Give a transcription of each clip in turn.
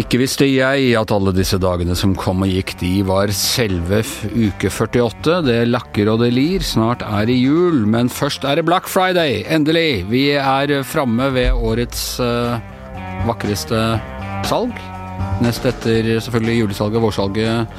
Ikke visste jeg at alle disse dagene som kom og gikk, de var selve uke 48. Det lakker og det lir, snart er det jul, men først er det Black Friday, endelig! Vi er framme ved årets uh, vakreste salg. Nest etter selvfølgelig julesalget, vårsalget,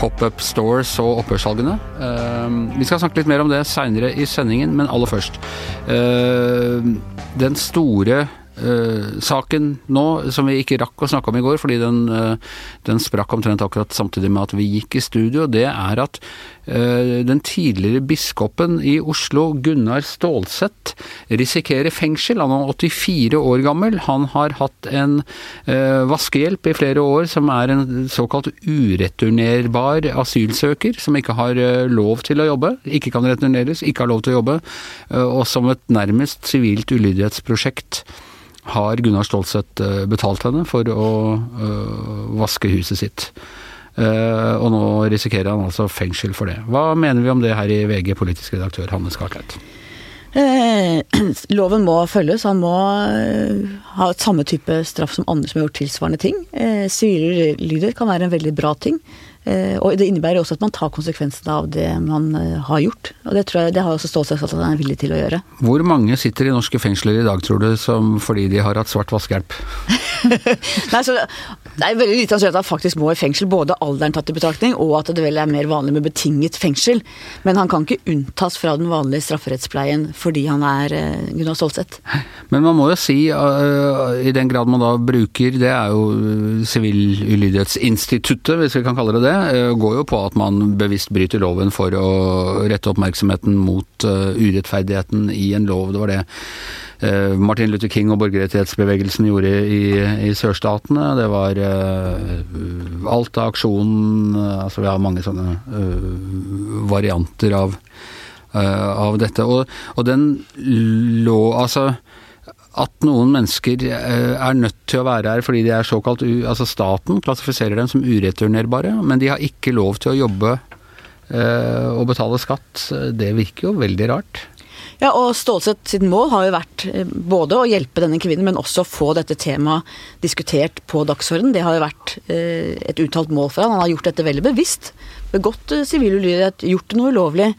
pop-up stores og opphørssalgene. Uh, vi skal snakke litt mer om det seinere i sendingen, men aller først. Uh, den store Uh, saken nå, som vi ikke rakk å snakke om i går, fordi den, uh, den sprakk omtrent akkurat samtidig med at vi gikk i studio, det er at uh, den tidligere biskopen i Oslo, Gunnar Stålseth, risikerer fengsel. Han er 84 år gammel. Han har hatt en vaskehjelp i flere år, som er en såkalt ureturnerbar asylsøker, som ikke har lov til å jobbe, ikke kan returneres, ikke har lov til å jobbe, og som et nærmest sivilt ulydighetsprosjekt har Gunnar Stålseth eh, betalt henne for å øh, vaske huset sitt. Uh, og nå risikerer han altså fengsel for det. Hva mener vi om det her i VG, politisk redaktør Hanne Skartveit? Eh, loven må følges. Han må ha et samme type straff som andre som har gjort tilsvarende ting. Sivile eh, lyder kan være en veldig bra ting. Eh, og det innebærer også at man tar konsekvensene av det man eh, har gjort. Og det, tror jeg, det har også Stålsett at han er villig til å gjøre. Hvor mange sitter i norske fengsler i dag, tror du, som fordi de har hatt svart vaskehjelp? Nei, så det er veldig lite sannsynlig at han faktisk må i fengsel, både alderen tatt i betraktning, og at det vel er mer vanlig med betinget fengsel. Men han kan ikke unntas fra den vanlige strafferettspleien fordi han er uh, Gunnar Stålsett. Men man må jo si, i den grad man da bruker, det er jo Sivilulydighetsinstituttet, hvis vi kan kalle det det, går jo på at man bevisst bryter loven for å rette oppmerksomheten mot urettferdigheten i en lov. Det var det Eh, Martin Luther King og borgerrettighetsbevegelsen gjorde i, i sørstatene. Det var alt Alta-aksjonen altså Vi har mange sånne varianter av, av dette. Og, og, den lå Altså at noen mennesker er nødt til å være her fordi de er såkalt Altså staten klassifiserer dem som ureturnerbare, men de har ikke lov til å jobbe og betale skatt. Det virker jo veldig rart. Ja, og Stålsett sitt mål har jo vært eh, både å hjelpe denne kvinnen, men også å få dette temaet diskutert på dagsordenen. Det har jo vært eh, et uttalt mål for han. Han har gjort dette veldig bevisst. Begått eh, sivil ulydighet, gjort noe ulovlig.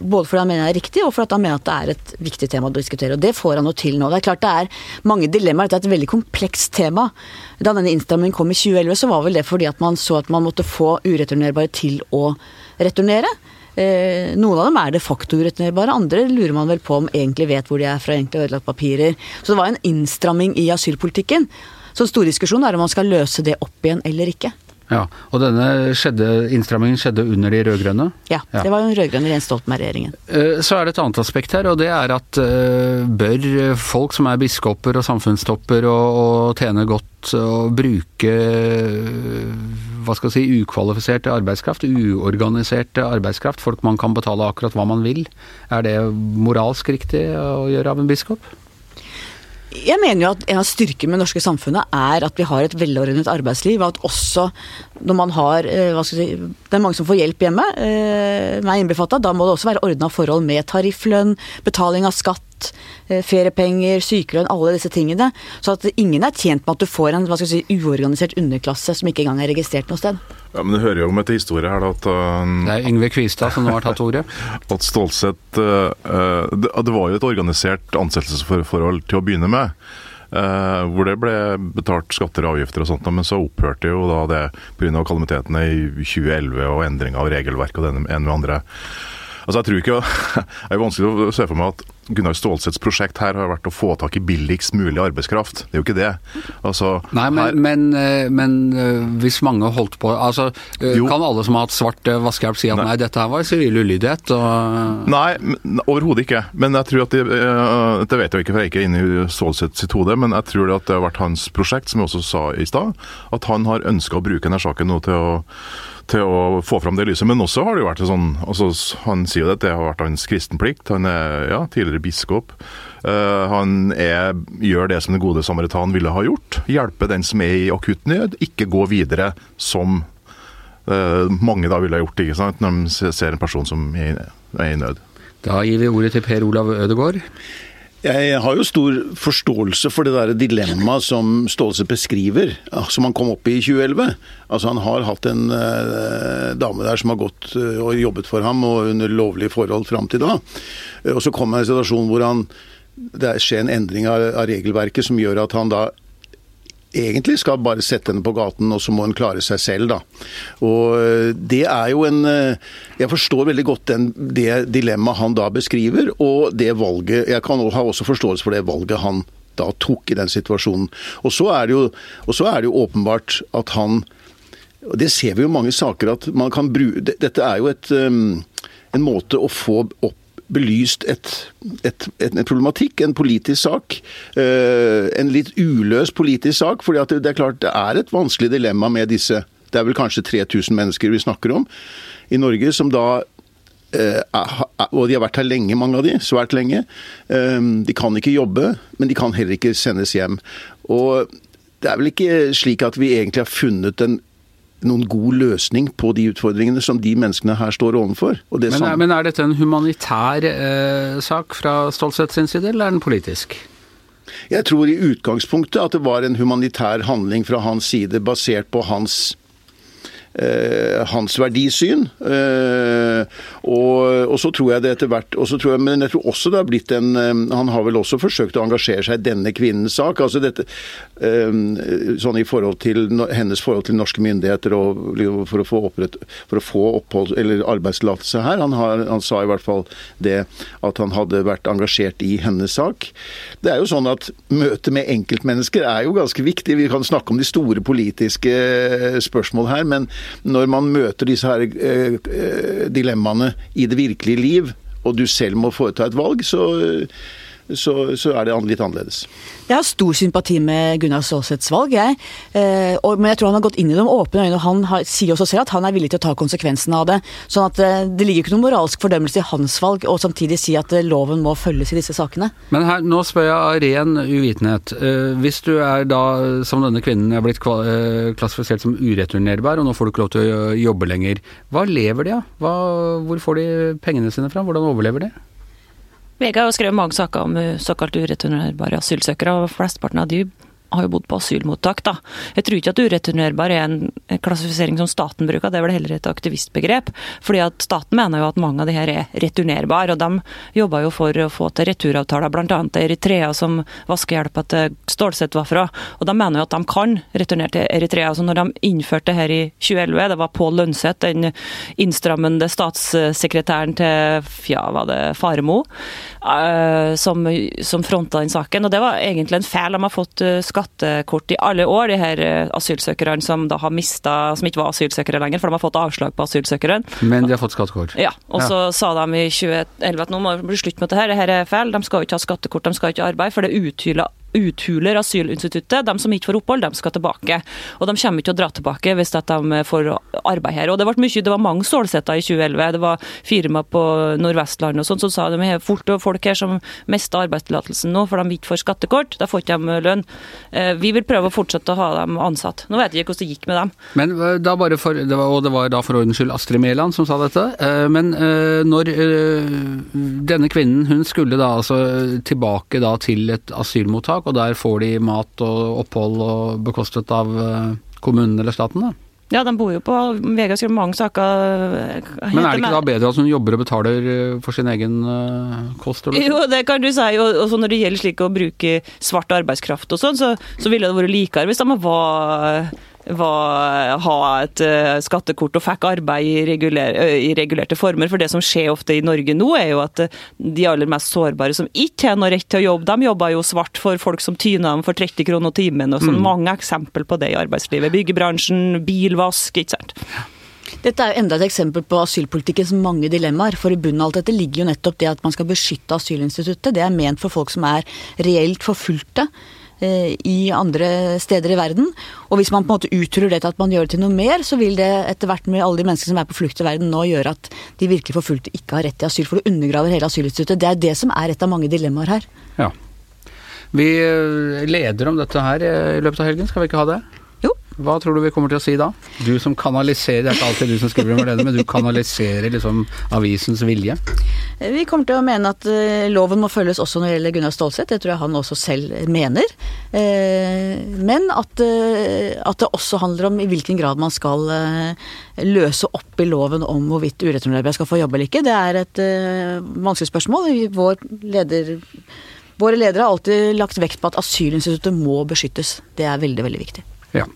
Både fordi han mener det er riktig, og fordi han mener at det er et viktig tema å diskutere. Og det får han jo til nå. Det er klart det er mange dilemmaer. Dette er et veldig komplekst tema. Da denne innstrammingen kom i 2011, så var vel det fordi at man så at man måtte få ureturnerbare til å returnere. Eh, noen av dem er de facto ureturnerbare, andre lurer man vel på om egentlig vet hvor de er fra, egentlig ødelagt papirer. Så det var en innstramming i asylpolitikken. Så den stor diskusjon er om man skal løse det opp igjen eller ikke. Ja, Og denne skjedde, innstrammingen skjedde under de rød-grønne? Ja, ja, det var den rød-grønne Jens Stoltenberg-regjeringen. Eh, så er det et annet aspekt her, og det er at eh, bør folk som er biskoper og samfunnstopper og, og tjener godt og bruke hva skal jeg si, ukvalifiserte arbeidskraft, uorganiserte arbeidskraft, folk man kan betale akkurat hva man vil, er det moralsk riktig å gjøre av en biskop? Jeg mener jo at en av styrkene med det norske samfunnet er at vi har et velordnet arbeidsliv. og At også når man har eh, hva skal jeg si, Det er mange som får hjelp hjemme, eh, meg innbefatta. Da må det også være ordna forhold med tarifflønn, betaling av skatt, eh, feriepenger, sykelønn, alle disse tingene. Så at ingen er tjent med at du får en hva skal jeg si, uorganisert underklasse som ikke engang er registrert noe sted. Ja, men Du hører jo om etter historie her da, at uh, Det er Yngve Kvistad som nå har tatt ordet. at Stålsett uh, det, det, var jo et organisert ansettelsesforhold til å begynne med. Uh, hvor det ble betalt skatter og avgifter og sånt, men så opphørte jo da det pga. kalamitetene i 2011 og endring av regelverk og det ene med andre. Altså jeg tror ikke, Det er vanskelig å se for meg at Gunnar Stålsets prosjekt her har vært å få tak i billigst mulig arbeidskraft. Det er jo ikke det. Altså, Nei, men, men, eh, men, eh, hvis mange holdt på altså, eh, jo. Kan alle som har hatt svart vaskehjelp si at nei, nei dette her var sivil ulydighet? Og... Nei, overhodet ikke. Men jeg tror at det, det vet jeg ikke, for jeg er ikke inne i Stålsett sitt hode, men jeg tror at det har vært hans prosjekt, som jeg også sa i stad, at han har ønska å bruke denne saken nå til å til å få fram det lyset. Men også har det jo vært sånn altså, Han sier jo at det har vært hans kristenplikt. Han er ja, tidligere biskop. Uh, han er, gjør det som den gode samaritan ville ha gjort. Hjelpe den som er i akutt nød. Ikke gå videre som uh, mange da ville ha gjort ikke sant? når de ser en person som er i nød. Da gir vi ordet til Per Olav Ødegaard. Jeg har jo stor forståelse for det der dilemmaet som Staalseth beskriver, som han kom opp i i 2011. Altså Han har hatt en eh, dame der som har gått uh, og jobbet for ham og under lovlige forhold fram til da. Uh, og så kommer han i en situasjon hvor han, det skjer en endring av, av regelverket som gjør at han da egentlig skal bare sette henne på gaten, og så må hun klare seg selv, da. Og eh, det er jo en eh, Jeg forstår veldig godt den, det dilemmaet han da beskriver, og det valget Jeg kan ha også forståelse for det valget han da tok i den situasjonen. Og så er det jo, er det jo åpenbart at han Det ser vi jo mange saker at man kan bruke Dette er jo et, um, en måte å få opp belyst et, et, et, en problematikk, en politisk sak. Uh, en litt uløst politisk sak. fordi det, det, er klart det er et vanskelig dilemma med disse Det er vel kanskje 3000 mennesker vi snakker om i Norge, som da uh, og de har vært her lenge, mange av de, svært lenge. Uh, de kan ikke jobbe, men de kan heller ikke sendes hjem. Og det er vel ikke slik at vi egentlig har funnet en noen god løsning på de utfordringene som de menneskene her står overfor. Men er, men, er, dette en humanitær eh, sak fra Stolseth sin side, eller er den politisk? Jeg tror i utgangspunktet at det var en humanitær handling fra hans side, basert på hans hans verdisyn. Eh, og, og, så tror jeg det etter hvert jeg, Men jeg tror også det har blitt en eh, Han har vel også forsøkt å engasjere seg i denne kvinnens sak. altså dette Sånn i forhold til hennes forhold til norske myndigheter og for å få, opprett, for å få opphold eller arbeidstillatelse her. Han, har, han sa i hvert fall det at han hadde vært engasjert i hennes sak. Det er jo sånn at møtet med enkeltmennesker er jo ganske viktig. Vi kan snakke om de store politiske spørsmål her, men når man møter disse her eh, eh, dilemmaene i det virkelige liv, og du selv må foreta et valg, så, så, så er det litt annerledes. Jeg har stor sympati med Gunnar Stålseths valg, jeg. Eh, og, men jeg tror han har gått inn i det med åpne øyne. og Han har, sier også selv at han er villig til å ta konsekvensene av det. sånn at eh, det ligger ikke noen moralsk fordømmelse i hans valg, og samtidig si at eh, loven må følges i disse sakene. Men her, nå spør jeg av ren uvitenhet. Eh, hvis du er da, som denne kvinnen, er blitt eh, klassifisert som ureturnerbar, og nå får du ikke lov til å jobbe lenger. Hva lever de av? Hvor får de pengene sine fra? Hvordan overlever de? VG har jo skrevet mange saker om eh, såkalt ureturnerbare asylsøkere, og flesteparten av de har jo bodd på asylmottak, da. Jeg tror ikke at ureturnerbar er en klassifisering som staten bruker, det er vel heller et aktivistbegrep. Fordi at staten mener jo at mange av de her er returnerbare, og de jobber jo for å få til returavtaler, bl.a. Eritrea, som vaskehjelpa til Stålsett var fra. Og de mener jo at de kan returnere til Eritrea. Så når de innførte det her i 2011, det var Pål Lønseth, den innstrammende statssekretæren til ja, var det Faremo, uh, som, som fronta den saken. Og det var egentlig en feil. De har fått uh, skattekort i alle år, de her eh, asylsøkerne som da har mista, som ikke var asylsøkere lenger, for de har fått avslag på asylsøkeren. Men de har fått skattekort? Ja. Og så ja. sa de i 2011 at nå må det bli slutt med det her, det her er feil. De skal jo ikke ha skattekort, de skal ikke arbeide, for det uthyler uthuler asylinstituttet. De som ikke får opphold, de skal tilbake. Og de kommer ikke til å dra tilbake hvis de får arbeid her. Og Det, ble mye, det var mange stålsetter i 2011. Det var firma på Nordvestlandet og sånn som sa de har av folk her som mister arbeidstillatelsen nå, for de ikke får skattekort. Da får ikke de lønn. Eh, vi vil prøve å fortsette å ha dem ansatt. Nå vet jeg ikke hvordan det gikk med dem. Men eh, da bare for, det var, Og det var da for ordens skyld Astrid Mæland som sa dette. Eh, men når denne kvinnen, hun skulle da altså tilbake da til et asylmottak og der får de mat og opphold og bekostet av eh, kommunen eller staten, da? Ja, de bor jo på VG skrev mange saker. Eh, Men er det ikke da bedre at hun jobber og betaler eh, for sin egen kost? Eller? Jo, det kan du si. Og når det gjelder slik å bruke svart arbeidskraft og sånn, så, så ville det vært likere hvis de var var, ha et uh, skattekort og fikk arbeid i, reguler, uh, i, regulerte former. For det som skjer ofte i Norge nå, er jo at uh, de aller mest sårbare som ikke har noe rett til å jobbe, de jobber jo svart for folk som tyner dem for 30 kroner timen. og sånn. Mm. Mange eksempel på det i arbeidslivet. Byggebransjen, bilvask, ikke sant. Dette er jo enda et eksempel på asylpolitikkens mange dilemmaer. For i bunnen av alt dette ligger jo nettopp det at man skal beskytte asylinstituttet. Det er ment for folk som er reelt forfulgte. Eh, i andre steder i verden. Og hvis man på en måte utruller det til at man gjør det til noe mer, så vil det etter hvert med alle de menneskene som er på flukt i verden nå, gjøre at de virkelig forfulgte ikke har rett til asyl. For det undergraver hele asylinstituttet. Det er det som er et av mange dilemmaer her. Ja. Vi eh, leder om dette her eh, i løpet av helgen, skal vi ikke ha det? Hva tror du vi kommer til å si da? Du som kanaliserer, det er ikke alltid du som skriver om det, men du kanaliserer liksom avisens vilje. Vi kommer til å mene at eh, loven må følges også når det gjelder Gunnar Stålsett. Det tror jeg han også selv mener. Eh, men at, eh, at det også handler om i hvilken grad man skal løse opp i loven om hvorvidt ureturnerbare skal få jobbe eller ikke. Det er et vanskelig spørsmål. Vår leder, våre ledere har alltid lagt vekt på at asylinstituttet må beskyttes. Det er veldig, veldig viktig. Ja.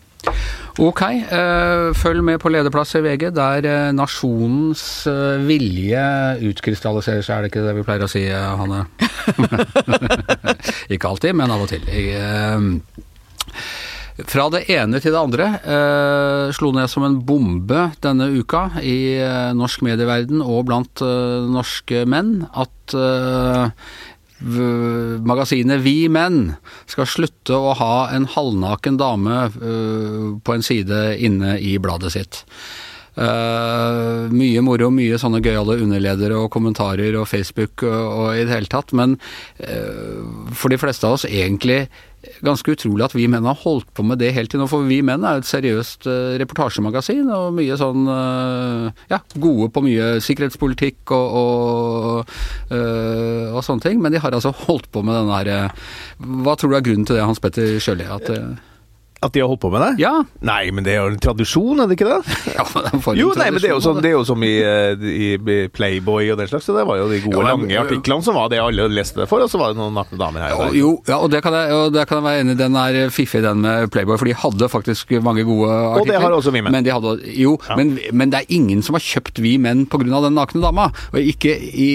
Ok, eh, følg med på lederplass i VG, der eh, nasjonens eh, vilje utkrystalliserer seg, er det ikke det vi pleier å si, Hanne? ikke alltid, men av og til. Fra det ene til det andre eh, slo ned som en bombe denne uka i norsk medieverden og blant norske menn at magasinet Vi Menn skal slutte å ha en halvnaken dame eh, på en side inne i bladet sitt. Uh, mye moro, mye sånne gøyale underledere og kommentarer og Facebook og, og i det hele tatt, men uh, for de fleste av oss egentlig ganske utrolig at Vi Menn har holdt på med det helt til nå, for Vi Menn er et seriøst eh, reportasjemagasin og mye sånn eh, ja, gode på mye sikkerhetspolitikk og, og, eh, og sånne ting, men de har altså holdt på med den der Hva tror du er grunnen til det, Hans Petter Sjøli? At At de har holdt på med det? Ja. Nei, men det er jo en tradisjon, er det ikke det? ja men det er Jo, nei, men det er jo tradisjon, sånn, det er jo som i, eh, i Playboy og den slags. Så det var jo de gode, Jo, men- lange artiklene som var det alle leste det for, og så var det noen nakne damer her. og der. jo, ja, og det kan jeg, det kan jeg være enig i. Den er fiffig, den med Playboy, for de hadde faktisk mange gode artikler. Og det har også Vi Menn. Men, de hadde, jo, men, men det er ingen som har kjøpt Vi Menn pga. den nakne dama. Og, ikke i,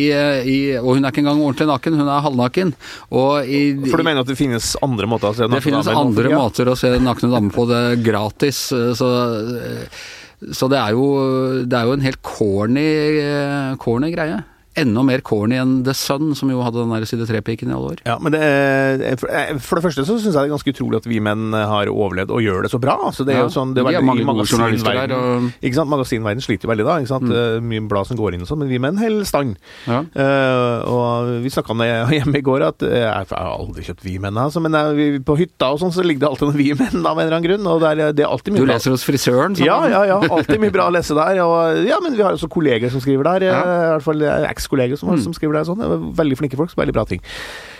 i, og hun er ikke engang ordentlig naken, hun er halvnaken. Og i, For du mener at det finnes andre måter å se det nakne finnes damer på for andre måter å se den nakne damer på, det gratis. eh, Så, så det, er jo, det er jo en helt corny, eh, corny greie. Enda mer corny enn The Sun, som jo hadde den der side tre-piken i alle år. Ja, men det for, eh, det første så syns jeg det er ganske utrolig at vi menn har overlevd og gjør det så bra. Så det er Ja, jo sånn, det er mange gode journalister der, og- Ikke sant? Magasinverden sliter jo veldig da. ikke sant? Mm. Mye blad som går inn og sånn, men vi menn holder stand. Ja. Uh, og vi snakka om det hjemme i går, at jeg, jeg har aldri kjøpt vi menn, altså, men jeg, på hytta og sånn så ligger det alltid noen vi menn da, av en eller annen grunn. Og det er, det er alltid mye Du bra. leser hos frisøren? sånn. Ja, ja, ja. Alltid mye bra å lese der. Og, ja, men vi har også kolleger som skriver der. Ja. eh, I hvert fall eh, ekskolleger som, som skriver der. Sånn. Det Veldig flinke folk. Veldig bra ting.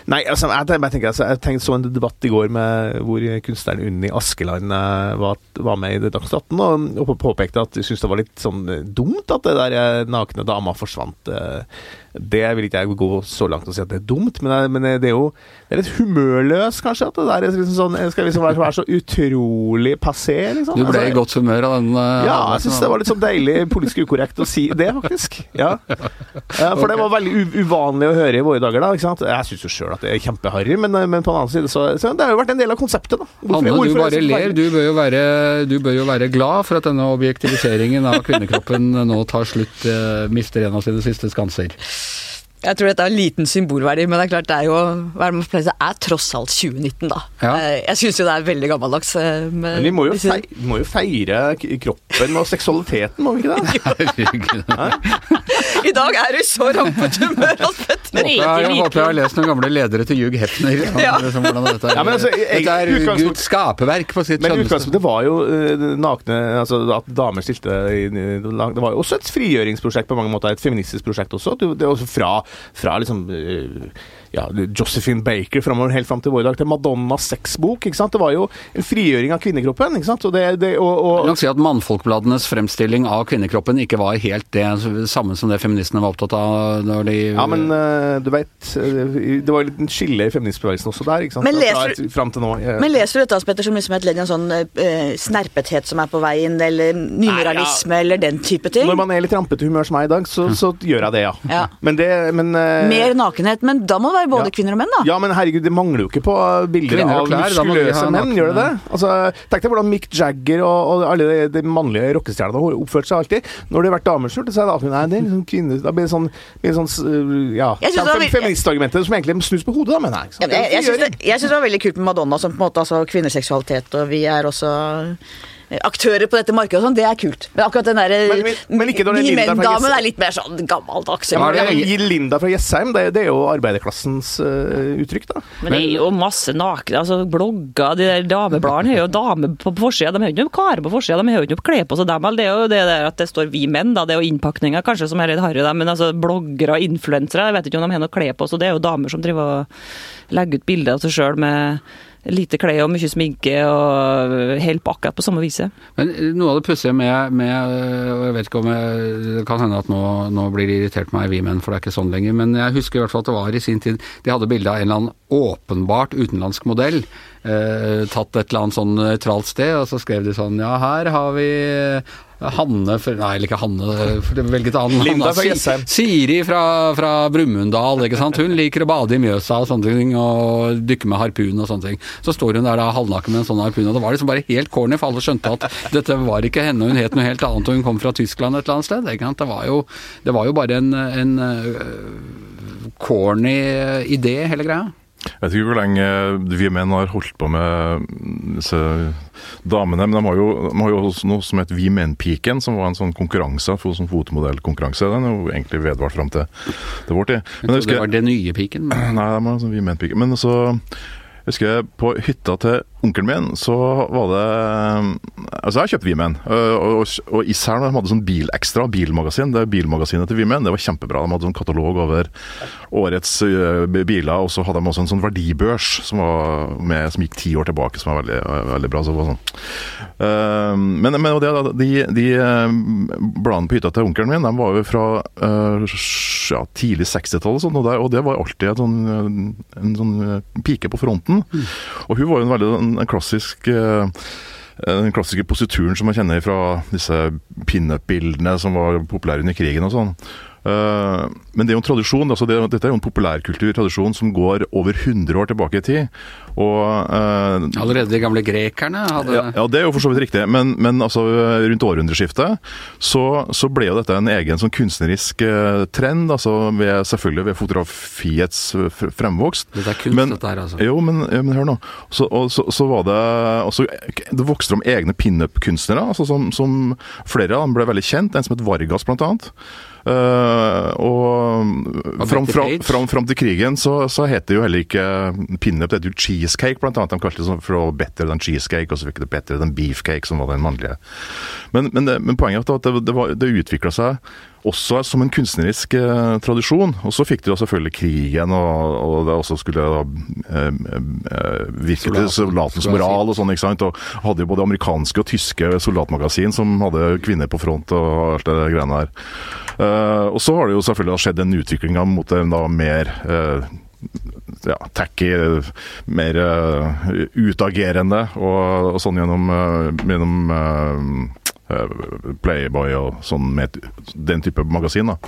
Nei, altså, jeg, jeg, tenker, altså, jeg tenkte så en debatt i går med hvor kunstneren Unni Askeland eh, var, var med i Dagsnytt 18 og, og påpekte at hun syntes det var litt sånn dumt at det der eh, nakne dama forsvant. eh, Det vil ikke jeg gå så langt og si at det er dumt, men, jeg- men det er jo det er litt humørløst, kanskje, at det der er liksom sånn, skal liksom være, være så utrolig passé, liksom. Du ble Altså, i godt humør av den? Uh, ja, jeg syns det var litt sånn deilig politisk ukorrekt å si det, faktisk. Ja. Ja, for det var veldig uvanlig å høre i våre dager, da. ikke sant? Jeg syns jo sjøl at det er kjempeharry, men, men på den annen side så, så Det har jo vært en del av konseptet, da. Hvorfor- Hanne, du hvorfor du bare ler. Du bør, jo være, du bør jo være glad for at denne objektiviseringen av kvinnekroppen nå tar slutt, uh, mister en av sine siste skanser. Jeg tror dette har liten symbolverdi, men det er klart det er jo hva er er tross alt 2019, da. Ja. Eh, Jeg syns jo det er veldig gammeldags. eh, Men vi må jo, feire, vi må jo feire kroppen og seksualiteten, må vi ikke det? I dag er du så rampete humør, Alf Petter! Men Jeg, jeg håper jeg har lest noen gamle ledere til Hugh Hefner. Ja. Liksom, hvordan dette er, Ja, men altså, jeg- dette er Guds skaperverk på sitt Men utgangspunktet var jo eh, nakne Altså at damer stilte i, Det var jo også et frigjøringsprosjekt på mange måter, et feministisk prosjekt også. Det det er også fra, fra liksom eh, ja, Josephine Baker framover helt fram til vår dag, til Madonnas sexbok. ikke sant? Det var jo en frigjøring av kvinnekroppen. ikke sant? Og det, det, og, Jeg og, kan si at Mannfolkbladenes fremstilling av kvinnekroppen ikke var helt det samme som det feministene var opptatt av når de ja, men uh, du veit Det var jo litt en skille i feministbevegelsen også der. ikke sant? Men leser Fra- til nå. ja. Men leser du dette, Petter, som liksom et ledd i en sånn uh, snerpethet som er på vei inn, eller nymoralisme, eller den type ting? Når man er litt rampete humør som meg i dag, så, så gjør jeg det, ja. Ja. Men det men, uh, Mer nakenhet, men da må det være både Ja. kvinner og menn, da. Ja, men herregud, det mangler jo ikke på bilder Kvinner av muskuløse menn, nakne. gjør det det? Altså, Tenk deg hvordan Mick Jagger og, og alle de, de mannlige rockestjernene har oppført seg alltid. Når det har vært dameskjult, så er det alltid nei, det er liksom kvinner Da blir det sånn, blir det sånn ja, Jeg synes fem- Feministargumentet som egentlig snus på hodet, da, mener jeg. Ja, jeg jeg Det er syns det, det var veldig kult med Madonna som på en måte altså kvinneseksualitet, og vi er også aktører på dette markedet og sånn, det er kult. Men akkurat den derre Men- men- men ikke når det er Vi Linda fra menn-damen Jessheim. er litt mer sånn gammeldags. Ja, det er- Gi Linda fra Jessheim, det, det er jo arbeiderklassens uh, uttrykk, da. Men det er jo masse nakne altså blogger, de der damebladene har jo damer på forsida. De har jo ikke noen karer på forsida, de har jo ikke noe klær på seg, dem. eller Det er jo det der at det står 'vi menn', da. Det er jo innpakninga kanskje som er litt harry, da. Men altså bloggere og influensere, jeg vet ikke om de har noe klær på, så det er jo damer som driver og legger ut bilder av seg sjøl med lite klær og mye sminke og helt på akkurat på samme viset. Men eh, noe av det pussige med, med øh, og Jeg vet ikke om jeg, Det kan hende at nå, nå blir det irritert meg, vi menn, for det er ikke sånn lenger. Men jeg husker i hvert fall at det var i sin tid De hadde bilde av en eller annen åpenbart utenlandsk modell. Eh, tatt et eller annet sånn nøytralt sted, og så skrev de sånn Ja, her har vi Hanne for, Nei, eller ikke Hanne, for velget annen. Linda fra Jessheim. Siri fra, fra Brumunddal, ikke sant. Hun liker å bade i Mjøsa og sånne ting, og dykke med harpun og sånne ting. Så står hun der da halvnaken med en sånn harpun, og det var liksom bare helt corny, for alle skjønte at dette var ikke henne, hun het noe helt annet, og hun kom fra Tyskland et eller annet sted. Ikke sant? Det var jo, det var jo bare en, en øh, corny idé, hele greia. Jeg vet ikke hvor lenge vi menn har holdt på med disse damene, men de har jo, de har jo noe som heter Vi menn-piken, som var en sånn konkurranse, en sånn fotomodellkonkurranse. Den har jo egentlig vedvart fram til, til vår tid. Men jeg, jeg det var det nye piken. men- Nei, de har sånn Vi menn-piken. Men så husker jeg på hytta til onkelen min, så var det Altså, jeg kjøpte Vimen, og, og, og når de hadde sånn Bilekstra, bilmagasin. Det er bilmagasinet til Vimen, det var kjempebra. De hadde sånn katalog over årets ø, biler, og så hadde de også en sånn verdibørs som, med, som gikk ti år tilbake, som var veldig, veldig bra. Så var sånn. Men men og det, de, de bladene på hytta til onkelen min, de var jo fra ja, tidlig 60-tallet, sånn, og, og det var alltid en sånn, en sånn pike på fronten. Og hun var jo en veldig en, klassisk eh, den klassiske posituren som man kjenner fra disse pinup-bildene som var populære under krigen og sånn. Eh, men det er jo en tradisjon, altså det, dette er jo en populærkulturtradisjon som går over 100 år tilbake i tid. Og eh, Allerede de gamle grekerne hadde ja, ja, det er jo for så vidt riktig, men, men altså, rundt århundreskiftet så, så ble jo dette en egen sånn kunstnerisk eh, trend, altså ved, selvfølgelig ved fotografiets fremvokst. Dette er kunst, Men- dette her, altså. Jo, men, ja, men hør nå. Så, og, så, så var det også, Det vokste om egne pinup-kunstnere, altså som, som flere av dem ble veldig kjent. En som het Vargas, blant annet. Eh, og fram, fram, fram, fram til krigen så, så het det jo heller ikke pinup, det het jo cheesecake, blant annet. De kalte det sånn for better than cheesecake, og så fikk det better than beefcake, som var den mannlige. Men, men, men poenget er at det, det, var- det utvikla seg også som en kunstnerisk eh, tradisjon. Og så fikk de jo selvfølgelig krigen, og, og det også skulle da, eh, eh, virke til soldatens moral og sånn, ikke sant. Og hadde jo både amerikanske og tyske soldatmagasin som hadde kvinner på front og alt det greiene der. Eh, og så har det jo selvfølgelig skjedd en utvikling mot en da mer eh, ja, tacky, mer uh, utagerende, og, og sånn gjennom, uh, gjennom eh, eh, Playboy og sånn med den type magasin. da.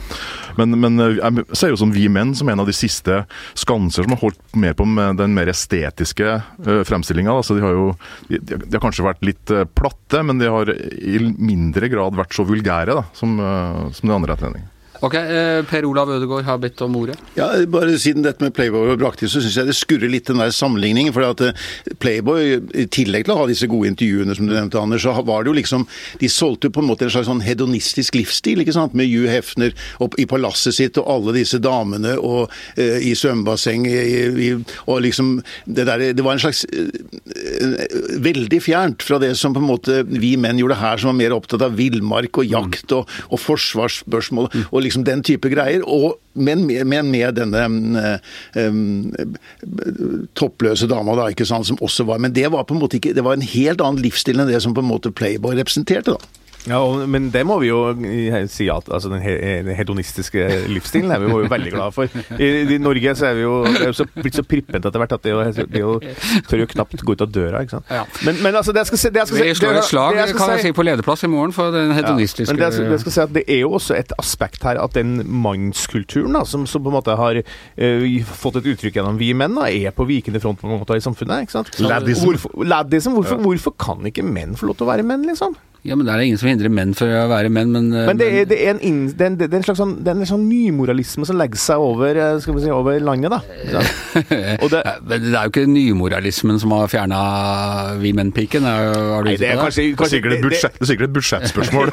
Men, men eh, jeg ser jo som Vi Menn som en av de siste skanser som har holdt mer på med den mer estetiske uh, fremstillinga. Altså, de, har jo, de, de har kanskje vært litt eh, platte, men de har i mindre grad vært så vulgære da, som, eh, som de andre utlendingene. Ok, eh, Per Olav Ødegaard har bedt om ordet. Ja, bare Siden dette med Playboy var brakte, så syns jeg det skurrer litt den der sammenligningen. For at eh, Playboy, i tillegg til å ha disse gode intervjuene som du nevnte, Anders, så var det jo liksom De solgte jo på en måte en slags sånn hedonistisk livsstil, ikke sant? Med Hugh Hefner opp i palasset sitt og alle disse damene og eh, i svømmebasseng og liksom det, der, det var en slags eh, Veldig fjernt fra det som på en måte vi menn gjorde her, som var mer opptatt av villmark og jakt og, og forsvarsspørsmål og liksom den type greier. og men med, men med denne um, toppløse dama, da, ikke sant, som også var Men det var på en måte ikke Det var en helt annen livsstil enn det som på en måte Playboy representerte, da. Ja, og, Men det må vi jo eh, si at altså, den, he den hedonistiske livsstilen er vi jo veldig glad for. I, I Norge så er vi jo, det er jo så, blitt så prippent etter hvert at det er jo, det jo tør jo knapt gå ut av døra. ikke sant? Ja. Men, men altså, det jeg skal si det jeg skal Vi slår et slag, det jeg kan jeg si- på lederplass i morgen for den hedonistiske men det, jeg- det, jeg skal si at det er jo også et aspekt her at den mannskulturen da, som, som på en måte har uh, fått et uttrykk gjennom vi menn, da, er på vikende front på mange måter i samfunnet. ikke sant? Laddism. Hvorfor, laddism. Hvorfor, hvorfor kan ikke menn få lov til å være menn, liksom? Ja, men det er ingen som hindrer menn for å være menn, men Men det er, det er, en, inn, det er, en, det er en slags sånn, det er en sånn nymoralisme som legger seg over, eh, skal vi si, over landet, da. Og det, Men det er jo ikke nymoralismen som har fjerna vi menn-piken. er Har du nei, det er kanskje, Det er kanskje sikkert et, budsjett, det er sikkert et budsjettspørsmål.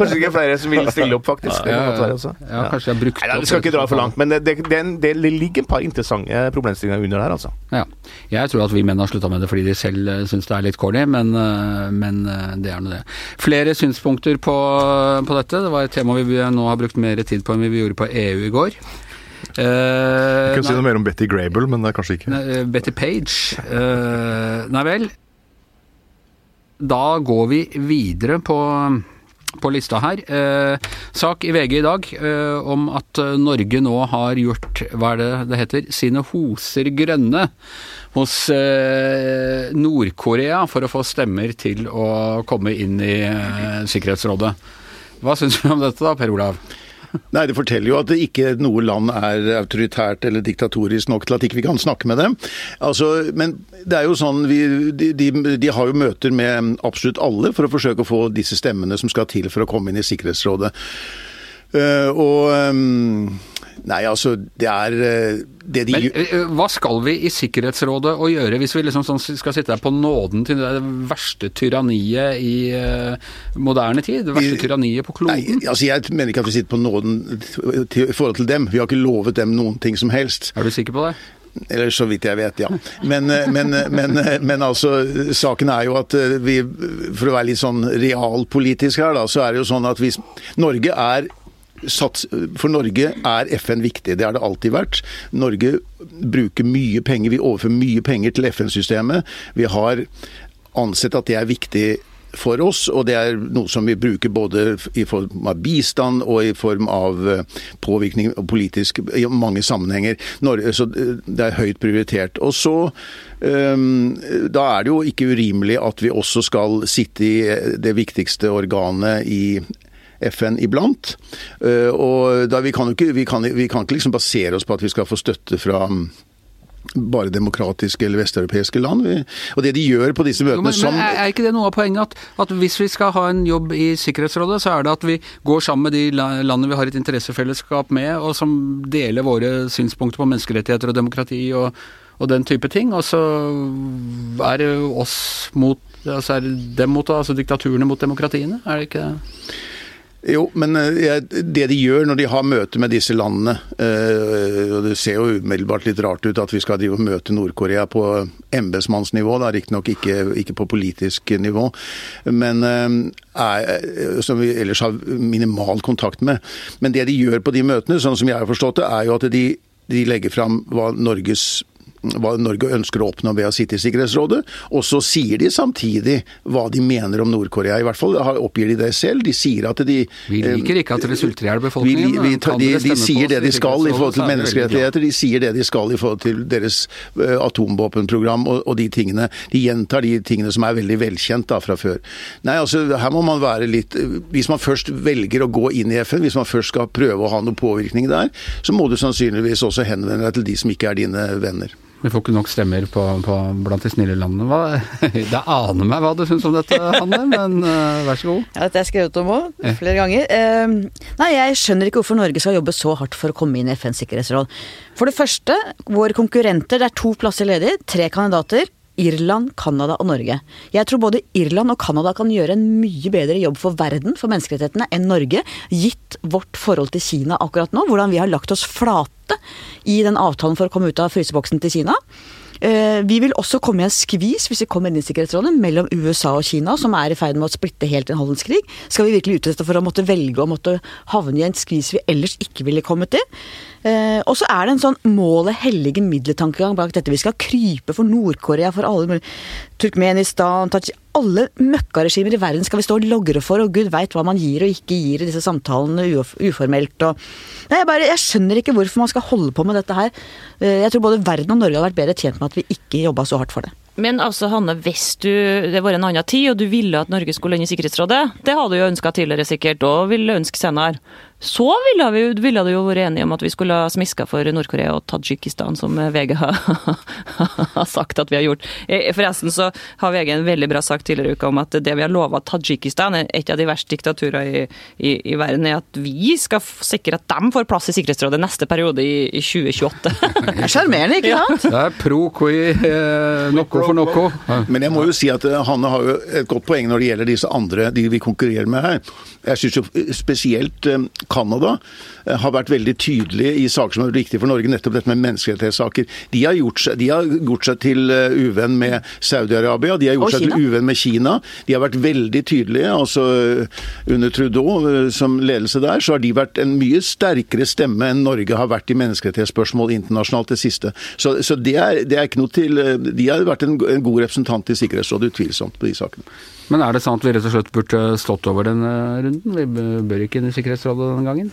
Kanskje ikke flere som vil stille opp, faktisk. Være også. Ja, kanskje jeg har brukt Nei, da, opp Vi skal ikke dra for langt, men det, det, det, er en- det ligger et par interessante problemstillinger under der, altså. Ja. Jeg tror at vi menn har slutta med det fordi de selv uh, syns det er litt corny, men, eh, men eh, det er nå det. Flere synspunkter på, på dette. Det var et tema vi nå har brukt mer tid på enn vi gjorde på EU i går. Uh, kan kunne si noe mer om Betty Grable, men det er kanskje ikke. Nei, eh, Betty Page. Uh, nei vel. Da går vi videre på, på lista her. Eh, sak i VG i dag eh, om at eh, Norge nå har gjort, hva er det det heter, sine hoser grønne hos eh, Nord-Korea for å få stemmer til å komme inn i eh, Sikkerhetsrådet. Hva syns du om dette da, Per Olav? Nei, Det forteller jo at ikke noe land er autoritært eller diktatorisk nok til at ikke vi kan snakke med dem. Altså, men det er jo sånn, vi, de, de, de har jo møter med absolutt alle for å forsøke å få disse stemmene som skal til for å komme inn i Sikkerhetsrådet. Uh, og ehm, Nei, altså, det er eh, det de Men eh, hva skal vi i Sikkerhetsrådet å gjøre hvis vi liksom sånn skal sitte der på nåden til det verste tyranniet i eh, moderne tid? Det verste tyranniet på Nei, kloden? altså Jeg mener ikke at vi sitter på nåden i forhold til dem. Vi har ikke lovet dem noen ting som helst. Er du sikker på det? Eller så vidt jeg vet, ja. Men, men, men, men altså, saken er jo at vi, for å være litt sånn realpolitisk her, da, så er det jo sånn at hvis Norge er Sats, for Norge er FN viktig, det har det alltid vært. Norge bruker mye penger, vi overfører mye penger til FN-systemet. Vi har ansett at det er viktig for oss, og det er noe som vi bruker både i form av bistand og i form av eh, påvirkning politisk i mange sammenhenger. Norge, så eh, det er høyt prioritert. Og så um, Da er det jo ikke urimelig at vi også skal sitte i eh, det viktigste organet i FN iblant. Eh, Og da vi kan jo ikke, vi kan, vi kan ikke liksom basere oss på at vi skal få støtte fra mm, bare demokratiske eller vesteuropeiske land. Og det de gjør på disse Jo, møtene men, som men er er ikke det noe av poenget? At, at hvis vi skal ha en jobb i Sikkerhetsrådet, så er det at vi går sammen med de landene vi har et interessefellesskap med, og som deler våre synspunkter på menneskerettigheter og demokrati og, og den type ting. Og så er det oss mot altså er det dem mot, altså diktaturene mot demokratiene, er det ikke det? Jo, men eh, det de gjør når de har møte med disse landene eh, og Det ser jo umiddelbart litt rart ut at vi skal drive og møte Nord-Korea på embetsmannsnivå, riktignok ikke, ikke på politisk nivå, men eh, er, som vi ellers har minimal kontakt med. Men det de gjør på de møtene, sånn som jeg har forstått det, er jo at de, de legger fram hva Norges hva Norge ønsker å oppnå ved å sitte i Sikkerhetsrådet. Og så sier de samtidig hva de mener om Nord-Korea. I hvert fall oppgir de det selv. De sier at de Vi liker ikke at dere sulter i hjel befolkningen. vi, vi, de, dere de sier det de skal i forhold til menneskerettigheter, de sier det de skal i forhold til deres eh, atomvåpenprogram og, og de tingene. De gjentar de tingene som er veldig velkjent da fra før. Nei, altså her må man være litt Hvis man først velger å gå inn i FN, hvis man først skal prøve å ha noe påvirkning der, så må du sannsynligvis også henvende deg til de som ikke er dine venner. Vi får ikke nok stemmer på, på, blant de snille landene. Hva, det aner meg hva du syns om dette, Hanne, men uh, vær så god. Ja, dette har jeg skrevet om òg, flere ganger. Uh, nei, jeg skjønner ikke hvorfor Norge skal jobbe så hardt for å komme inn i FNs sikkerhetsråd. For det første, våre konkurrenter, det er to plasser ledig, tre kandidater. Irland, Canada og Norge. Jeg tror både Irland og Canada kan gjøre en mye bedre jobb for verden, for menneskerettighetene, enn Norge, gitt vårt forhold til Kina akkurat nå. Hvordan vi har lagt oss flate i den avtalen for å komme ut av fryseboksen til Kina. Eh, Vi vil også komme i en skvis hvis vi kommer inn i Sikkerhetsrådet mellom USA og Kina, som er i ferd med å splitte helt en handelskrig. Skal vi virkelig utsette for å måtte velge å måtte havne i en skvis vi ellers ikke ville kommet i? Eh, Og så er det en sånn målet hellige middeltankegang bak dette. Vi skal krype for Nord-Korea, for alle Turkmenistan, Tajik alle møkkaregimer i verden skal vi stå og logre for, og gud veit hva man gir og ikke gir i disse samtalene uf uformelt og Nei, jeg, bare, jeg skjønner ikke hvorfor man skal holde på med dette her. Eh, Jeg tror både verden og Norge hadde vært bedre tjent med at vi ikke jobba så hardt for det. Men altså, Hanne, hvis du, det var en annen tid, og du ville at Norge skulle inn i Sikkerhetsrådet, det hadde du jo ønska tidligere sikkert, og ville ønske senere. Så ville, vi, ville det jo vært enige om at vi skulle ha smiska for Nord-Korea og Tadsjikistan, som VG har, har sagt at vi har gjort. Eh, Forresten så har VG en veldig bra sak tidligere i uka om at det vi har lova Tadsjikistan, et av de verste diktaturene i, i, i, verden, er at vi skal sikre at de får plass i Sikkerhetsrådet neste periode i, i 2028. Det er sjarmerende, ikke sant? Det er pro qui eh, noco for noco. Men jeg må jo si at eh, Hanne har jo et godt poeng når det gjelder disse andre de vi konkurrerer med her. Jeg syns jo spesielt eh, Canada eh, har vært veldig tydelige i saker som er viktige for Norge, nettopp dette med menneskerettighetssaker. De har gjort seg, de har gjort seg til eh, uvenn med Saudi-Arabia, de har gjort seg til uvenn med Kina. De har vært veldig tydelige. altså Under Trudeau som ledelse der, så har de vært en mye sterkere stemme enn Norge har vært i menneskerettighetsspørsmål internasjonalt det siste. Så, så det, er, det, er, ikke noe til De har vært en, en god representant i Sikkerhetsrådet, utvilsomt, på de sakene. Men er det sant at vi rett og slett burde stått over denne runden? Vi bør ikke inn i Sikkerhetsrådet denne gangen?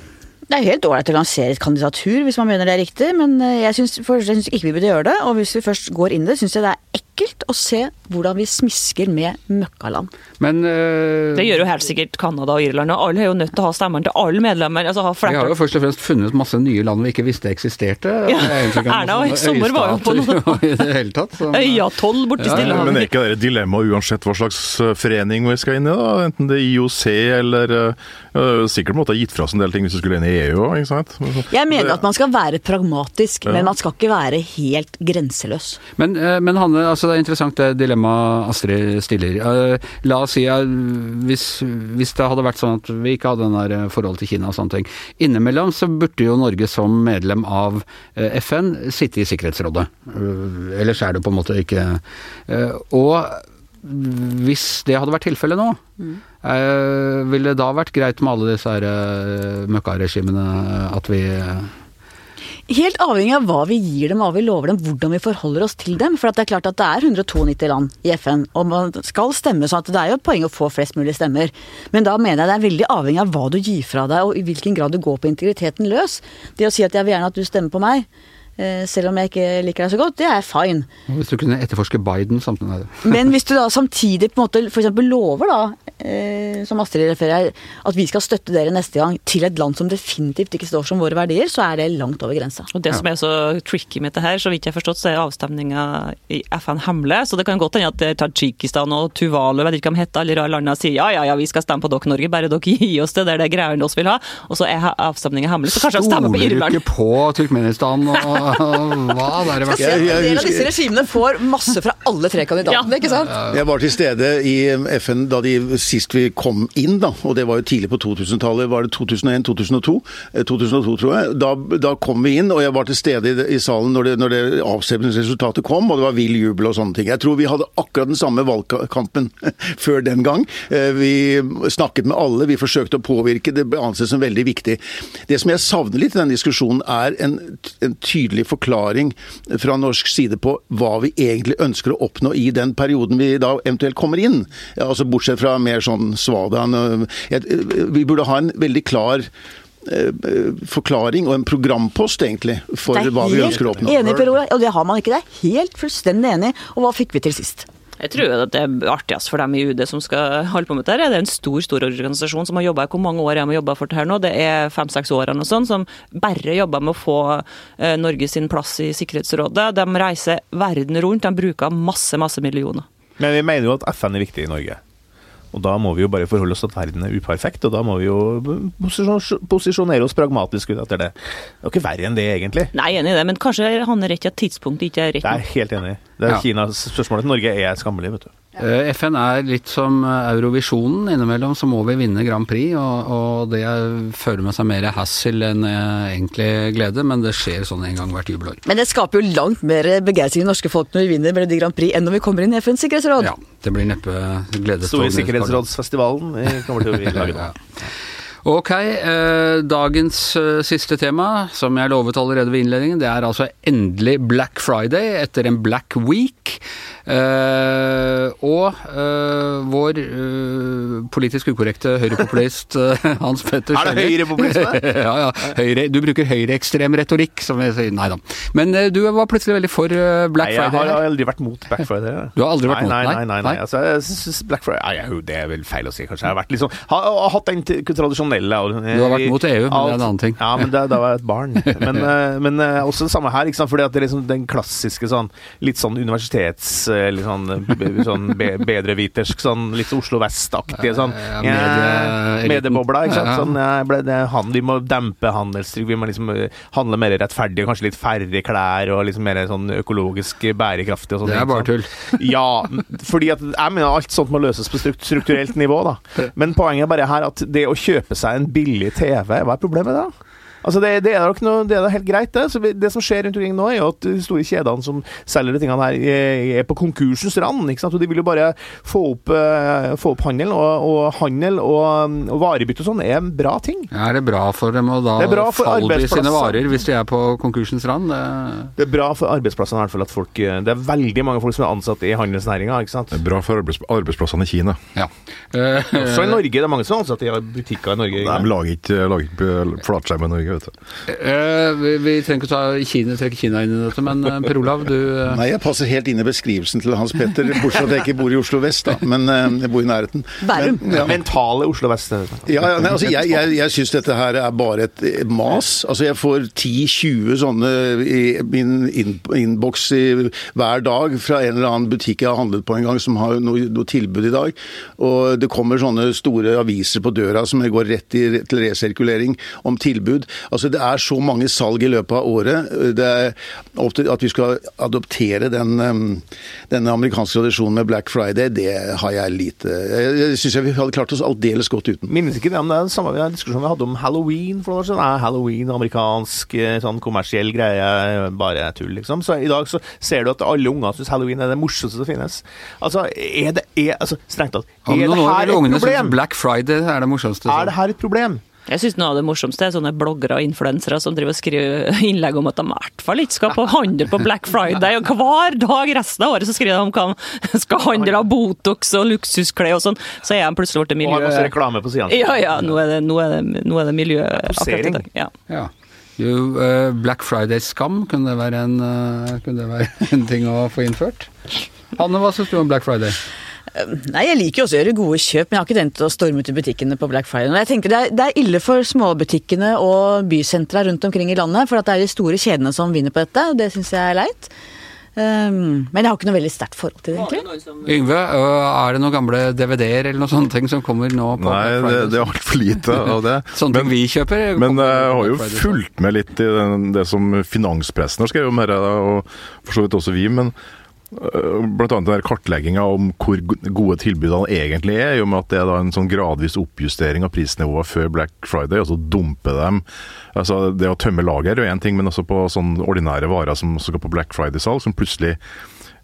Det er helt ålreit å lansere et kandidatur hvis man mener det er riktig, men eh, jeg syns ikke vi burde gjøre det. Og hvis vi først går inn det, syns jeg det er ekkelt å se hvordan vi smisker med møkkaland. Men uh, Det gjør jo helt sikkert Canada og Irland, og alle er jo nødt til å ha stemmene til alle medlemmer. Altså ha vi har jo først og fremst funnet masse nye land vi ikke visste eksisterte. Ja. Erna i sommer var jo på noe i det hele tatt. Øyatoll borti ja, Stillehavet. Men er ikke det dilemma uansett hva slags eh, forening vi skal inn i? da? Enten det er IOC eller uh, Sikkert måtte ha gitt fra oss en del ting hvis du skulle inn i EU òg, ikke sant? Jeg mener at man skal være pragmatisk, ja. men man skal ikke være helt grenseløs. Men, men Hanne, altså det er interessant det dilemmaet Astrid stiller. Uh, la oss si uh, hvis, hvis, det hadde vært sånn at vi ikke hadde den der eh, forholdet til Kina og sånne ting. Innimellom så burde jo Norge som medlem av FN sitte i Sikkerhetsrådet. ellers er det på en måte ikke Og hvis det hadde vært tilfellet nå, mm. ville det da vært greit med alle disse møkkaregimene at vi Helt avhengig av hva vi gir dem, hva vi lover dem, hvordan vi forholder oss til dem. For det er klart at det er 192 land i FN, og man skal stemme sånn at det er jo et poeng å få flest mulig stemmer. Men da mener jeg det er veldig avhengig av hva du gir fra deg, og i hvilken grad du går på integriteten løs. Det å si at jeg vil gjerne at du stemmer på meg, selv om jeg ikke liker deg så godt, det er fine. Hvis du kunne etterforske Biden samtidig? Men hvis du da samtidig på en måte f.eks. lover, da, eh, som Astrid refererer, at vi skal støtte dere neste gang til et land som definitivt ikke står som våre verdier, så er det langt over grensa. Og Det som er så tricky med det her, så vidt jeg har forstått, så er avstemninga i FN hemmelig. Så det kan godt hende at Tadsjikistan og Tuvalu, vet ikke hva de heter, alle landene sier ja, ja, ja, vi skal stemme på dere Norge, bare dere gir oss det der det greiene oss vil ha. Og så er avstemninga hemmelig. Så kanskje de stemmer på Irland. Stoler du ikke på Turkmenistan og hva det vært? En del av disse regimene får masse fra alle tre kandidatene, ikke sant? Jeg var til stede i FN da de sist vi kom inn, da, og det var jo tidlig på 2000-tallet. Var det 2001-2002? 2002, eh, tror jeg. Da, da, kom vi inn, og jeg var til stede i, i salen når det, når det avstemningsresultatet kom, og det var vill jubel og sånne ting. Jeg tror vi hadde akkurat den samme valgkampen før den gang. Eh, vi snakket med alle, vi forsøkte å påvirke. Det ble ansett som veldig viktig. Det som jeg savner litt i den diskusjonen, er en, en tydelig forklaring forklaring fra norsk side på hva vi egentlig ønsker å oppnå i den perioden vi da eventuelt kommer inn. Altså Bortsett fra mer sånn svadaen. Vi burde ha en veldig klar eh, forklaring og en programpost, egentlig, for hva vi ønsker å oppnå. Enig, Per Ola. og det har man ikke. Det er helt fullstendig enig. Og hva fikk vi til sist? Jeg tror at det er artigst for dem i UD som skal holde på med dette. Det er en stor stor organisasjon som har jobba Hvor mange år har de jobba for det her nå? Det er fem-seks år eller noe sånt, som bare jobber med å få eh, Norge sin plass i Sikkerhetsrådet. De reiser verden rundt, de bruker masse, masse millioner. Men vi mener jo at FN er viktig i Norge. Og da må vi jo bare forholde oss til at verden er uperfekt, og da må vi jo posisjonere oss pragmatisk ut etter det. Det er jo ikke verre enn det, egentlig. Nei, enig i det, men kanskje han er rett i at tidspunktet ikke er rett. Det er helt enig. Det er ja. Kinas spørsmål til Norge er skammelig, vet du. Eh, FN er litt som eh, Eurovisjonen. Innimellom så må vi vinne Grand Prix, og, og det fører med seg mer hassle enn eh, egentlig glede, men det skjer sånn en gang hvert jubelår. Men det skaper jo langt mer begeistring i norske folk når vi vinner Melodi Grand Prix enn når vi kommer inn i FNs sikkerhetsråd. Ja, det blir neppe gledestående. Store sikkerhetsrådsfestivalen kommer til å bli laget. Ja. Ok, eh, dagens eh, siste tema, som jeg lovet allerede ved innledningen, det er altså endelig Black Friday etter en Black Week. Eh, og eh, vår eh, politisk ukorrekte høyrepopulist Hans Petter Er det høyrepopulisme? ja, ja. Høyre, du bruker høyreekstrem retorikk, som vi sier. Nei da. Men du var plutselig veldig for Black Nei, jeg Friday. har aldri vært mot Black Friday. Du har aldri vært nei, mot- nei, nei? nei, nei. Altså, jeg synes Black Friday nei, Det er vel feil å si, kanskje. Jeg har vært litt sånn Har, har hatt den tradisjonelle Du har vært mot EU, men det er en annen ting. Ja, men da, da var jeg et barn. Men, men også det samme her, ikke sant? fordi at det er liksom den klassiske sånn litt sånn universitets... eh, Litt sånn, sånn be, bedrevitersk, sånn litt Oslo Vest-aktige sånn Ja, medie- Mediebobla, ikke sant. Sånn, eh, ble det, han, vi må dempe handelstrykk, vi må liksom eh, handle mer rettferdig, kanskje litt færre klær, og liksom mer sånn økologisk bærekraftig og sånn. Det er bare tull. Ja, fordi at jeg mener alt sånt må løses på strukturelt nivå, da. Men poenget er bare her at det å kjøpe seg en billig TV, hva er problemet da? Altså det, det, er noe, det er da helt greit, det. Så det som skjer rundt omkring nå, er jo at de store kjedene som selger de tingene her, er, på konkursens rand. ikke sant? Og de vil jo bare få opp, eh, få opp handel, og, og handel og, og varebytte og sånn er en bra ting. Er det bra for dem å da faller er fallby sine varer hvis de er på konkursens rand? Det- Det er bra for arbeidsplassene i hvert fall at folk eh, Det er veldig mange folk som er ansatt i handelsnæringa, ikke sant. Det er bra for arbeids arbeidsplassene i Kina. Ja. Eh, Også i Norge. Det er mange som er ansatt i butikker i Norge. De lager ikke, lager ikke flatskjerm i Norge, vet du. eh, vi, vi trenger ikke ta Kina, trekke Kina inn i dette, men eh, Per Olav, du eh, Nei, jeg passer helt inn i beskrivelsen til Hans Petter, bortsett fra at jeg ikke bor i Oslo vest, da. Men eh, jeg bor i nærheten. Bærum. Men, ja. Mentale Oslo Vest. Ja, ja, nei, altså, jeg jeg, jeg syns dette her er bare et mas. Altså, Jeg får 10-20 sånne i min inn- innboks hver dag fra en eller annen butikk jeg har handlet på en gang, som har noe, noe tilbud i dag. Og det kommer sånne store aviser på døra som går rett i, til resirkulering om tilbud. Altså, Det er så mange salg i løpet av året. Det er opp til at vi skal adoptere den, eh, denne amerikanske tradisjonen med Black Friday, det har jeg lite Jeg, syns vi hadde klart oss aldeles godt uten. Minnes ikke det, men det er den samme diskusjonen vi hadde om halloween for noen år siden. Er halloween amerikansk, eh, sånn kommersiell greie, bare tull, liksom. Så i dag så ser du at alle unger syns halloween er det morsomste som finnes. Altså, er det er, altså, Strengt tatt, er det her et problem? Black Friday er det morsomste. Er det her et problem? Jeg syns noe av det morsomste er sånne bloggere og influensere som driver og skriver innlegg om at de i hvert fall ikke skal på handel på Black Friday, og hver dag resten av året så skriver de om hva de skal handle av Botox og luksusklær og sånn, så er de plutselig blitt Og har masse reklame på siden. Ja, ja, nå er det, nå er det, nå er det miljø akkurat i dag. Ja. Ja. Jo, eh, Black Friday-skam, kunne det være en, eh, kunne det være en ting å få innført? Hanne, hva syns du om Black Friday? Nei, jeg liker jo også å gjøre gode kjøp, men jeg har ikke tenkt å storme ut i butikkene på Black Friday. Jeg tenker det er, det er ille for småbutikkene og bysentra rundt omkring i landet, for at det er de store kjedene som vinner på dette, og det syns jeg er leit. Um, men jeg har ikke noe veldig sterkt forhold til det, egentlig. Yngve, er det noen gamle DVD-er eller noen sånne ting som kommer nå på Nei, Black det, det er altfor lite av det. Sånne ting vi kjøper? Men jeg har jo fulgt med litt i den, det som finanspressen har skrevet om dette, og for så vidt også vi. men øh, Blant annet der kartlegginga om hvor gode tilbudene egentlig er, i og med at det er da en sånn gradvis oppjustering av prisnivået før Black Friday, altså dumpe dem. Altså Det å tømme lager er jo én ting, men også på sånn ordinære varer som skal på Black Friday-salg, som plutselig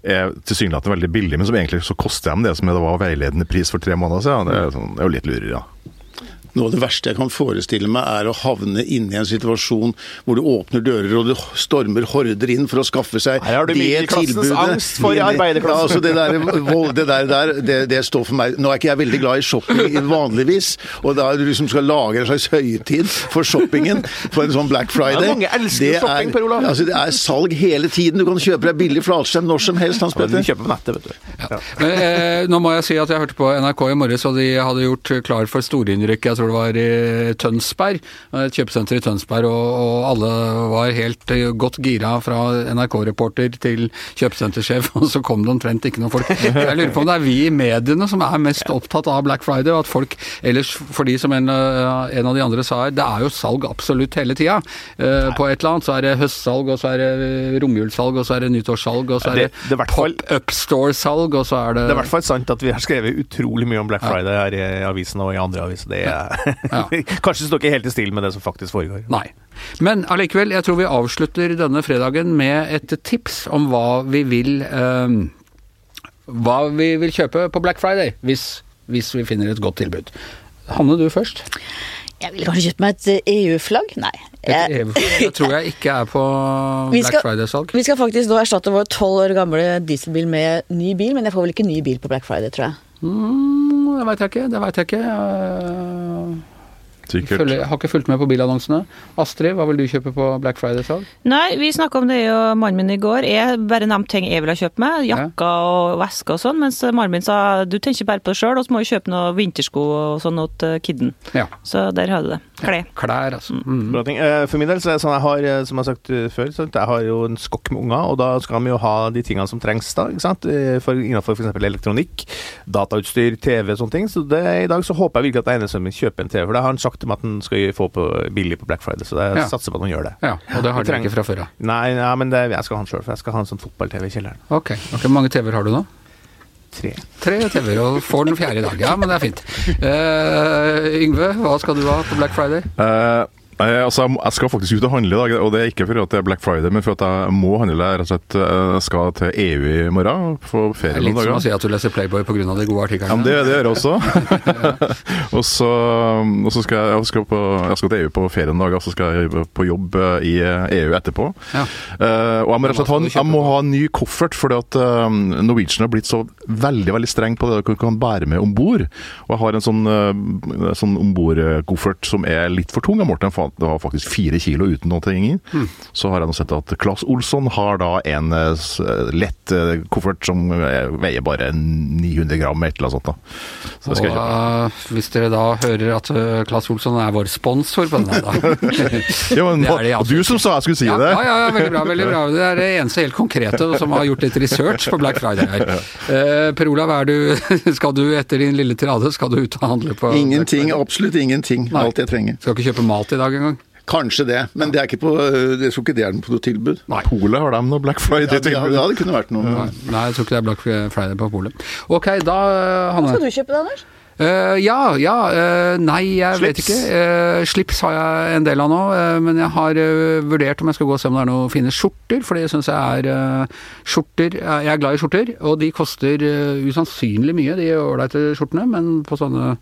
er tilsynelatende veldig billig, men som egentlig så koster dem det som det var veiledende pris for tre måneder siden. Det er, sånn, jo litt lureri, ja. Noe av det verste jeg kan forestille meg, er å havne inne i en situasjon hvor du åpner dører og du stormer horder inn for å skaffe seg Her har du det middelklassens tilbudet. angst for Det- arbeiderklassen. Ja, altså det der, det der, der det, det står for meg Nå er ikke jeg veldig glad i shopping vanligvis, og da du liksom skal lage en slags høytid for shoppingen for en sånn Black Friday. Ja, mange elsker Det shopping, er- Per Olav. Altså, det er salg hele tiden. Du kan kjøpe deg billig flatskjerm når som helst, Hans Du Petter. kjøper på nettet, vet du. Ja. Men, eh, nå må jeg si at jeg hørte på NRK i morges, og de hadde gjort klar for storinnrykk, jeg tror det var i Tønsberg, et kjøpesenter i Tønsberg, og, og alle var helt eh, godt gira fra NRK-reporter til kjøpesentersjef, og så kom det omtrent ikke noen folk. Jeg lurer på om det er vi i mediene som er mest opptatt av Black Friday, og at folk ellers, fordi som en, eh, en av de andre sa her, det er jo salg absolutt hele tida. Eh, På et eller annet så er det høstsalg, og så er det romjulssalg, og så er det nyttårssalg, og så er Det- det, det fall- pop-up store-salg, og så er det Det er i hvert fall sant at vi har skrevet utrolig mye om Black Friday her i avisen og i andre aviser. Det er Kanskje det står ikke helt i stil med det som faktisk foregår. Nei. Men allikevel, jeg tror vi avslutter denne fredagen med et tips om hva vi vil eh, Hva vi vil kjøpe på Black Friday, hvis, hvis vi finner et godt tilbud. Hanne, du først. Jeg ville kanskje kjøpt meg et EU-flagg? Nei. Et Jeg, EU det tror jeg ikke er på Black Friday-salg. vi skal faktisk nå erstatte vår tolv år gamle dieselbil med ny bil, men jeg får vel ikke ny bil på Black Friday, tror jeg. Mm, det veit jeg ikke. Det vet jeg ikke. Eh, Sikkert. følger, har ikke fulgt med på bilannonsene. Astrid, hva vil du kjøpe på Black Friday-salg? Nei, vi snakka om det jo mannen min i går. Jeg bare nevnte ting jeg ville ha kjøpt meg. Jakker og vesker og sånn. Mens mannen min sa du tenker bare på det sjøl, og så må du kjøpe noe vintersko og sånn til kidden. Ja. Så der har du det. Klær. Klær, altså. Mm. Bra ting. Eh, For min del så er det sånn jeg har, eh, som jeg har sagt eh, før, sant? jeg har jo en skokk med unger, og da skal vi jo ha de tingene som trengs da, ikke sant? For, innenfor f.eks. elektronikk, datautstyr, TV og sånne ting. Så det, i dag så håper jeg virkelig at den ene sønnen min kjøper en TV, for det har han sagt til meg at han skal få på billig på Black Friday, så jeg Ja. satser på at han gjør det. Ja, og det har dere ikke fra før av. Nei, ja, men det, jeg skal ha han sjøl, for jeg skal ha en sånn fotball-TV i kjelleren. Ok. ok. Hvor mange TV-er har du nå? Tre. Tre TV-er, og får den fjerde i dag. Ja, men det er fint. Uh, Yngve, hva skal du ha på Black Friday? Eh, altså, jeg skal faktisk ut og handle i dag, og det er ikke for at det er Black Friday, men for at jeg må handle. Rett og slett eh, jeg skal til EU i morgen, på ferie er dager. litt som å si at du leser Playboy pga. de gode artiklene. Ja, det, det gjør jeg også. og så, og så skal jeg, jeg, skal på, jeg skal til EU på ferie noen dager, og så skal jeg på jobb eh, i EU etterpå. Ja. Eh, og jeg må rett og slett ha, jeg må ha en ny koffert, fordi at eh, Norwegian har blitt så veldig veldig streng på det du kan bære med om bord. Og jeg har en sånn, sånn ombordkoffert som er litt for tung. Jeg måtte fa- det var faktisk fire kilo uten noe ting i. Så har jeg nå sett at Claes Olsson har da en eh, lett eh, koffert som eh, veier bare 900 gram, et eller annet sånt. da. Så det skal jeg og kjøpe. eh, hvis dere da hører at uh, Claes Olsson er vår sponsor på denne, da Ja, men, det er det du som sa jeg skulle si ja, det! Ja, ja, ja, veldig bra. veldig bra. Det er det eneste helt konkrete som har gjort litt research på Black Friday her. Eh, per Olav, er du, skal du etter din lille tirade skal du ut og handle på Ingenting, absolutt ingenting. Nei. Alt jeg trenger. Skal ikke kjøpe mat i dag engang? Kanskje det, men det er ikke på, jeg tror ikke det er på noe tilbud. Nei. Polet har de noe Black Friday-tilbud? ja, det kunne vært noe. Nei, nei, jeg tror ikke det er Black Friday på polet. Ok, da, Hanne. Skal du kjøpe det, Anders? Uh, ja, ja. uh, nei, jeg vet ikke. Uh, slips har jeg en del av nå, eh, men jeg har eh, vurdert om jeg skal gå og se om det er noen fine skjorter, for det syns jeg er eh, skjorter eh, Jeg er glad i skjorter, og de koster eh, usannsynlig mye, de ålreite skjortene, men på sånne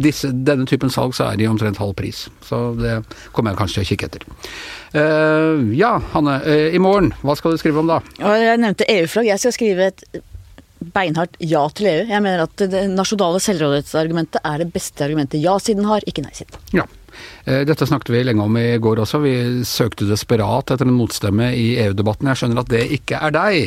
disse, denne typen salg så er de omtrent halv pris, så det kommer jeg kanskje til å kikke etter. Uh, ja, Hanne. Uh, I morgen, hva skal du skrive om da? Jeg nevnte EU-flagg. Jeg skal skrive et beinhardt ja til EU. Jeg mener at det nasjonale selvrådighetsargumentet er det beste argumentet ja-siden har, ikke nei-siden. Ja. Eh, Dette snakket vi lenge om i går også. Vi søkte desperat etter en motstemme i EU-debatten. Jeg skjønner at det ikke er deg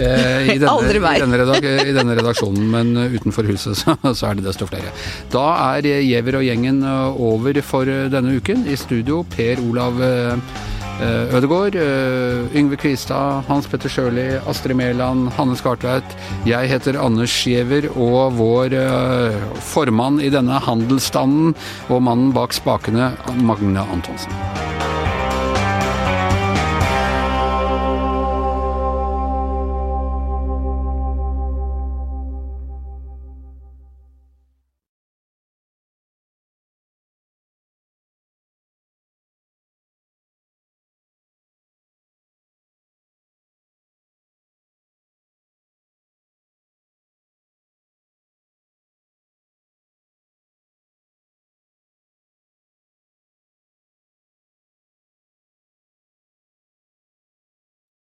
eh, i, denne, i, denne i denne redaksjonen, men utenfor huset så, så er det desto flere. Da er Giæver og gjengen eh, over for eh, denne uken. I studio Per Olav eh, Ødegaard, eh, Yngve Kvistad, Hans Petter Sjøli, Astrid Mæland, Hanne Skartveit. Jeg heter Anders Giæver, og vår eh, formann i denne handelsstanden og mannen bak spakene, Magne Antonsen.